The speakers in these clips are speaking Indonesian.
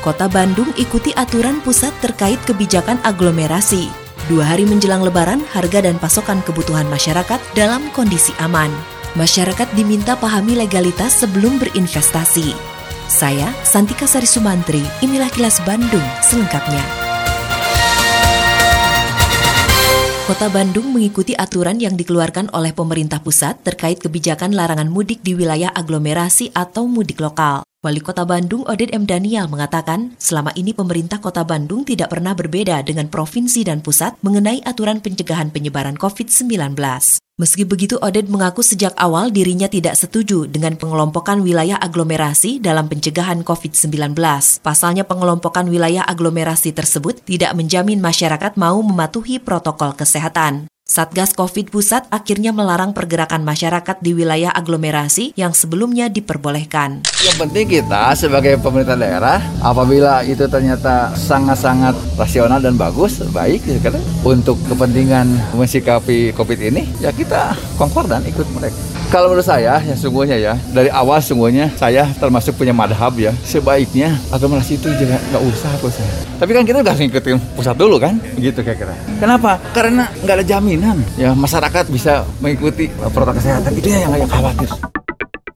Kota Bandung ikuti aturan pusat terkait kebijakan aglomerasi. Dua hari menjelang lebaran, harga dan pasokan kebutuhan masyarakat dalam kondisi aman. Masyarakat diminta pahami legalitas sebelum berinvestasi. Saya, Santika Sari Sumantri, inilah kilas Bandung selengkapnya. Kota Bandung mengikuti aturan yang dikeluarkan oleh pemerintah pusat terkait kebijakan larangan mudik di wilayah aglomerasi atau mudik lokal. Wali Kota Bandung Oded M. Daniel mengatakan, selama ini pemerintah Kota Bandung tidak pernah berbeda dengan provinsi dan pusat mengenai aturan pencegahan penyebaran COVID-19. Meski begitu, Oded mengaku sejak awal dirinya tidak setuju dengan pengelompokan wilayah aglomerasi dalam pencegahan COVID-19. Pasalnya pengelompokan wilayah aglomerasi tersebut tidak menjamin masyarakat mau mematuhi protokol kesehatan. Satgas COVID Pusat akhirnya melarang pergerakan masyarakat di wilayah aglomerasi yang sebelumnya diperbolehkan. Yang penting kita sebagai pemerintah daerah, apabila itu ternyata sangat-sangat rasional dan bagus, baik, gitu kan, untuk kepentingan mensikapi COVID ini, ya kita konkordan ikut mereka. Kalau menurut saya, ya sungguhnya ya, dari awal sungguhnya saya termasuk punya madhab ya, sebaiknya aglomerasi itu juga nggak usah pusat. Tapi kan kita udah ngikutin pusat dulu kan, begitu kira-kira. Kenapa? Karena nggak ada jaminan ya masyarakat bisa mengikuti protokol kesehatan itu yang yang khawatir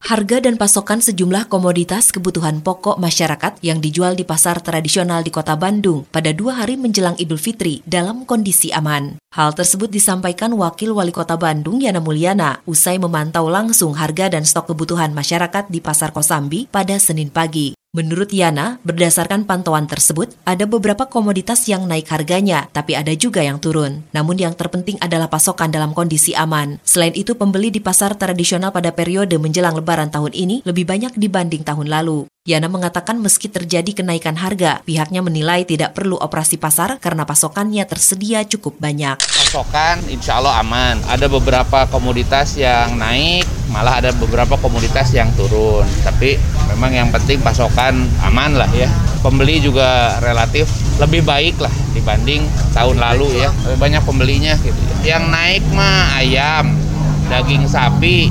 harga dan pasokan sejumlah komoditas kebutuhan pokok masyarakat yang dijual di pasar tradisional di kota Bandung pada dua hari menjelang Idul Fitri dalam kondisi aman. Hal tersebut disampaikan Wakil Wali Kota Bandung Yana Mulyana usai memantau langsung harga dan stok kebutuhan masyarakat di Pasar Kosambi pada Senin pagi. Menurut Yana, berdasarkan pantauan tersebut, ada beberapa komoditas yang naik harganya, tapi ada juga yang turun. Namun yang terpenting adalah pasokan dalam kondisi aman. Selain itu, pembeli di pasar tradisional pada periode menjelang lebaran tahun ini lebih banyak dibanding tahun lalu. Yana mengatakan meski terjadi kenaikan harga, pihaknya menilai tidak perlu operasi pasar karena pasokannya tersedia cukup banyak. Pasokan insya Allah aman. Ada beberapa komoditas yang naik, malah ada beberapa komoditas yang turun. Tapi memang yang penting pasokan aman lah ya. Pembeli juga relatif lebih baik lah dibanding tahun lalu ya. Lebih banyak pembelinya gitu. Yang naik mah ayam, daging sapi,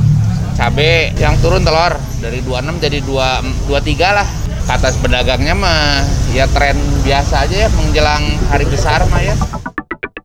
cabai, yang turun telur dari 26 jadi 2 23 lah. Kata pedagangnya mah ya tren biasa aja ya menjelang hari besar mah ya.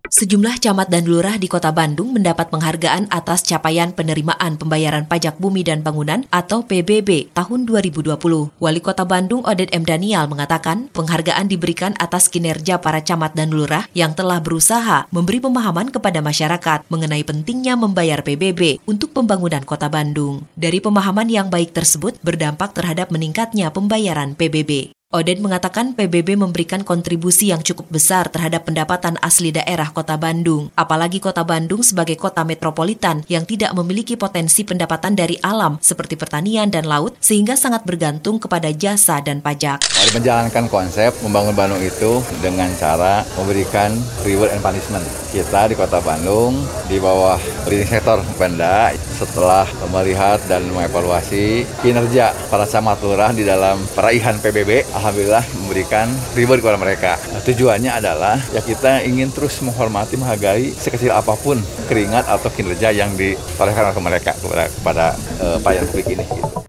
Sejumlah camat dan lurah di kota Bandung mendapat penghargaan atas capaian penerimaan pembayaran pajak bumi dan bangunan atau PBB tahun 2020. Wali kota Bandung Oded M. Daniel mengatakan penghargaan diberikan atas kinerja para camat dan lurah yang telah berusaha memberi pemahaman kepada masyarakat mengenai pentingnya membayar PBB untuk pembangunan kota Bandung. Dari pemahaman yang baik tersebut berdampak terhadap meningkatnya pembayaran PBB. Oden mengatakan PBB memberikan kontribusi yang cukup besar terhadap pendapatan asli daerah kota Bandung, apalagi kota Bandung sebagai kota metropolitan yang tidak memiliki potensi pendapatan dari alam seperti pertanian dan laut sehingga sangat bergantung kepada jasa dan pajak. Mari menjalankan konsep membangun Bandung itu dengan cara memberikan reward and punishment. Kita di kota Bandung di bawah leading sektor Pemda setelah melihat dan mengevaluasi kinerja para camat lurah di dalam peraihan PBB alhamdulillah memberikan reward kepada mereka. Nah, tujuannya adalah ya kita ingin terus menghormati, menghargai sekecil apa pun keringat atau kinerja yang ditorehkan oleh mereka kepada kepada uh, pelayan publik ini. Gitu.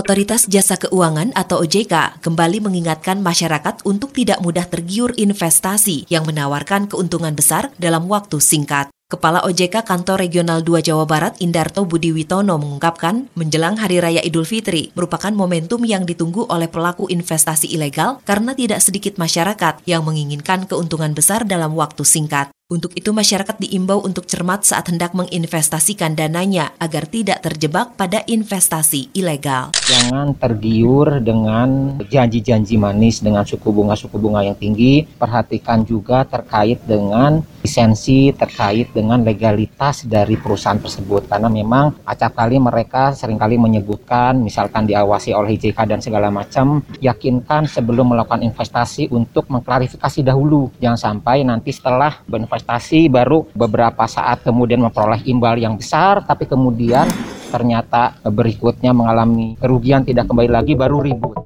Otoritas Jasa Keuangan atau OJK kembali mengingatkan masyarakat untuk tidak mudah tergiur investasi yang menawarkan keuntungan besar dalam waktu singkat. Kepala OJK Kantor Regional 2 Jawa Barat Indarto Budi Witono mengungkapkan, menjelang Hari Raya Idul Fitri merupakan momentum yang ditunggu oleh pelaku investasi ilegal karena tidak sedikit masyarakat yang menginginkan keuntungan besar dalam waktu singkat. Untuk itu masyarakat diimbau untuk cermat saat hendak menginvestasikan dananya agar tidak terjebak pada investasi ilegal. Jangan tergiur dengan janji-janji manis dengan suku bunga-suku bunga yang tinggi. Perhatikan juga terkait dengan lisensi, terkait dengan legalitas dari perusahaan tersebut. Karena memang acap kali mereka sering kali menyebutkan misalkan diawasi oleh IJK dan segala macam. Yakinkan sebelum melakukan investasi untuk mengklarifikasi dahulu. Jangan sampai nanti setelah berinvestasi investasi baru beberapa saat kemudian memperoleh imbal yang besar tapi kemudian ternyata berikutnya mengalami kerugian tidak kembali lagi baru ribut.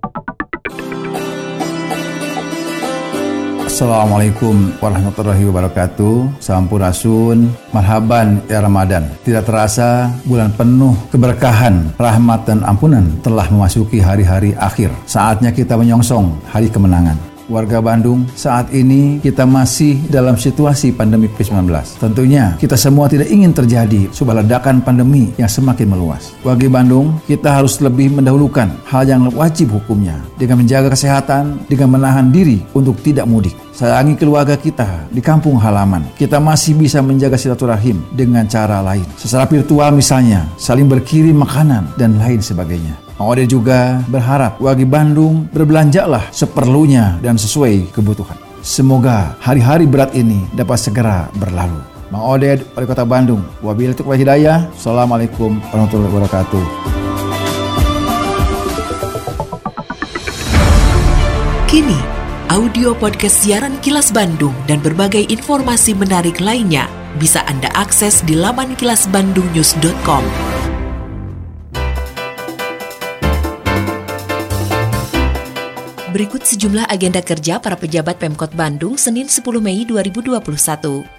Assalamualaikum warahmatullahi wabarakatuh. Sampurasun Marhaban ya Ramadan. Tidak terasa bulan penuh keberkahan Rahmat dan ampunan Telah memasuki hari-hari akhir. Saatnya kita menyongsong hari kemenangan warga Bandung, saat ini kita masih dalam situasi pandemi COVID-19. Tentunya kita semua tidak ingin terjadi sebuah ledakan pandemi yang semakin meluas. Warga Bandung, kita harus lebih mendahulukan hal yang wajib hukumnya dengan menjaga kesehatan, dengan menahan diri untuk tidak mudik. Sayangi keluarga kita di kampung halaman. Kita masih bisa menjaga silaturahim dengan cara lain. Secara virtual misalnya, saling berkirim makanan dan lain sebagainya. Ode juga berharap warga Bandung berbelanjalah seperlunya dan sesuai kebutuhan. Semoga hari-hari berat ini dapat segera berlalu. Mang Oded, Wali Kota Bandung. Wabillahi taufiq hidayah. Assalamualaikum warahmatullahi wabarakatuh. Kini, audio podcast siaran Kilas Bandung dan berbagai informasi menarik lainnya bisa Anda akses di laman kilasbandungnews.com. Berikut sejumlah agenda kerja para pejabat Pemkot Bandung Senin 10 Mei 2021.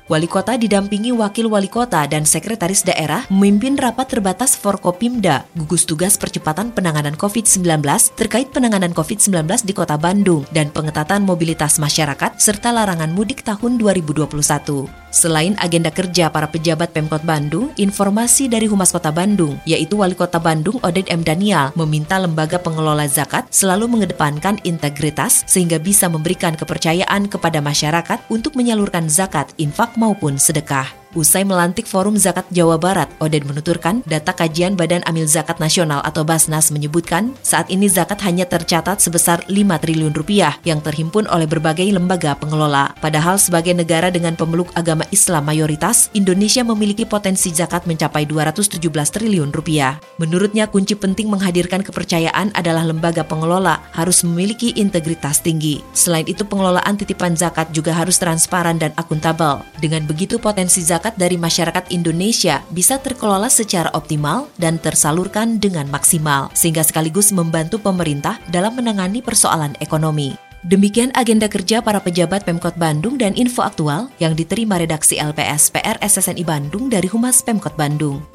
Wali Kota didampingi Wakil Wali Kota dan Sekretaris Daerah memimpin rapat terbatas Forkopimda, gugus tugas percepatan penanganan COVID-19 terkait penanganan COVID-19 di Kota Bandung dan pengetatan mobilitas masyarakat serta larangan mudik tahun 2021. Selain agenda kerja para pejabat Pemkot Bandung, informasi dari Humas Kota Bandung, yaitu Wali Kota Bandung Oded M. Daniel, meminta lembaga pengelola zakat selalu mengedepankan integritas sehingga bisa memberikan kepercayaan kepada masyarakat untuk menyalurkan zakat, infak maupun sedekah. Usai melantik Forum Zakat Jawa Barat, Oded menuturkan data kajian Badan Amil Zakat Nasional atau Basnas menyebutkan saat ini zakat hanya tercatat sebesar 5 triliun rupiah yang terhimpun oleh berbagai lembaga pengelola. Padahal sebagai negara dengan pemeluk agama Islam mayoritas, Indonesia memiliki potensi zakat mencapai 217 triliun rupiah. Menurutnya kunci penting menghadirkan kepercayaan adalah lembaga pengelola harus memiliki integritas tinggi. Selain itu pengelolaan titipan zakat juga harus transparan dan akuntabel. Dengan begitu potensi zakat zakat dari masyarakat Indonesia bisa terkelola secara optimal dan tersalurkan dengan maksimal, sehingga sekaligus membantu pemerintah dalam menangani persoalan ekonomi. Demikian agenda kerja para pejabat Pemkot Bandung dan info aktual yang diterima redaksi LPS PR SSNI Bandung dari Humas Pemkot Bandung.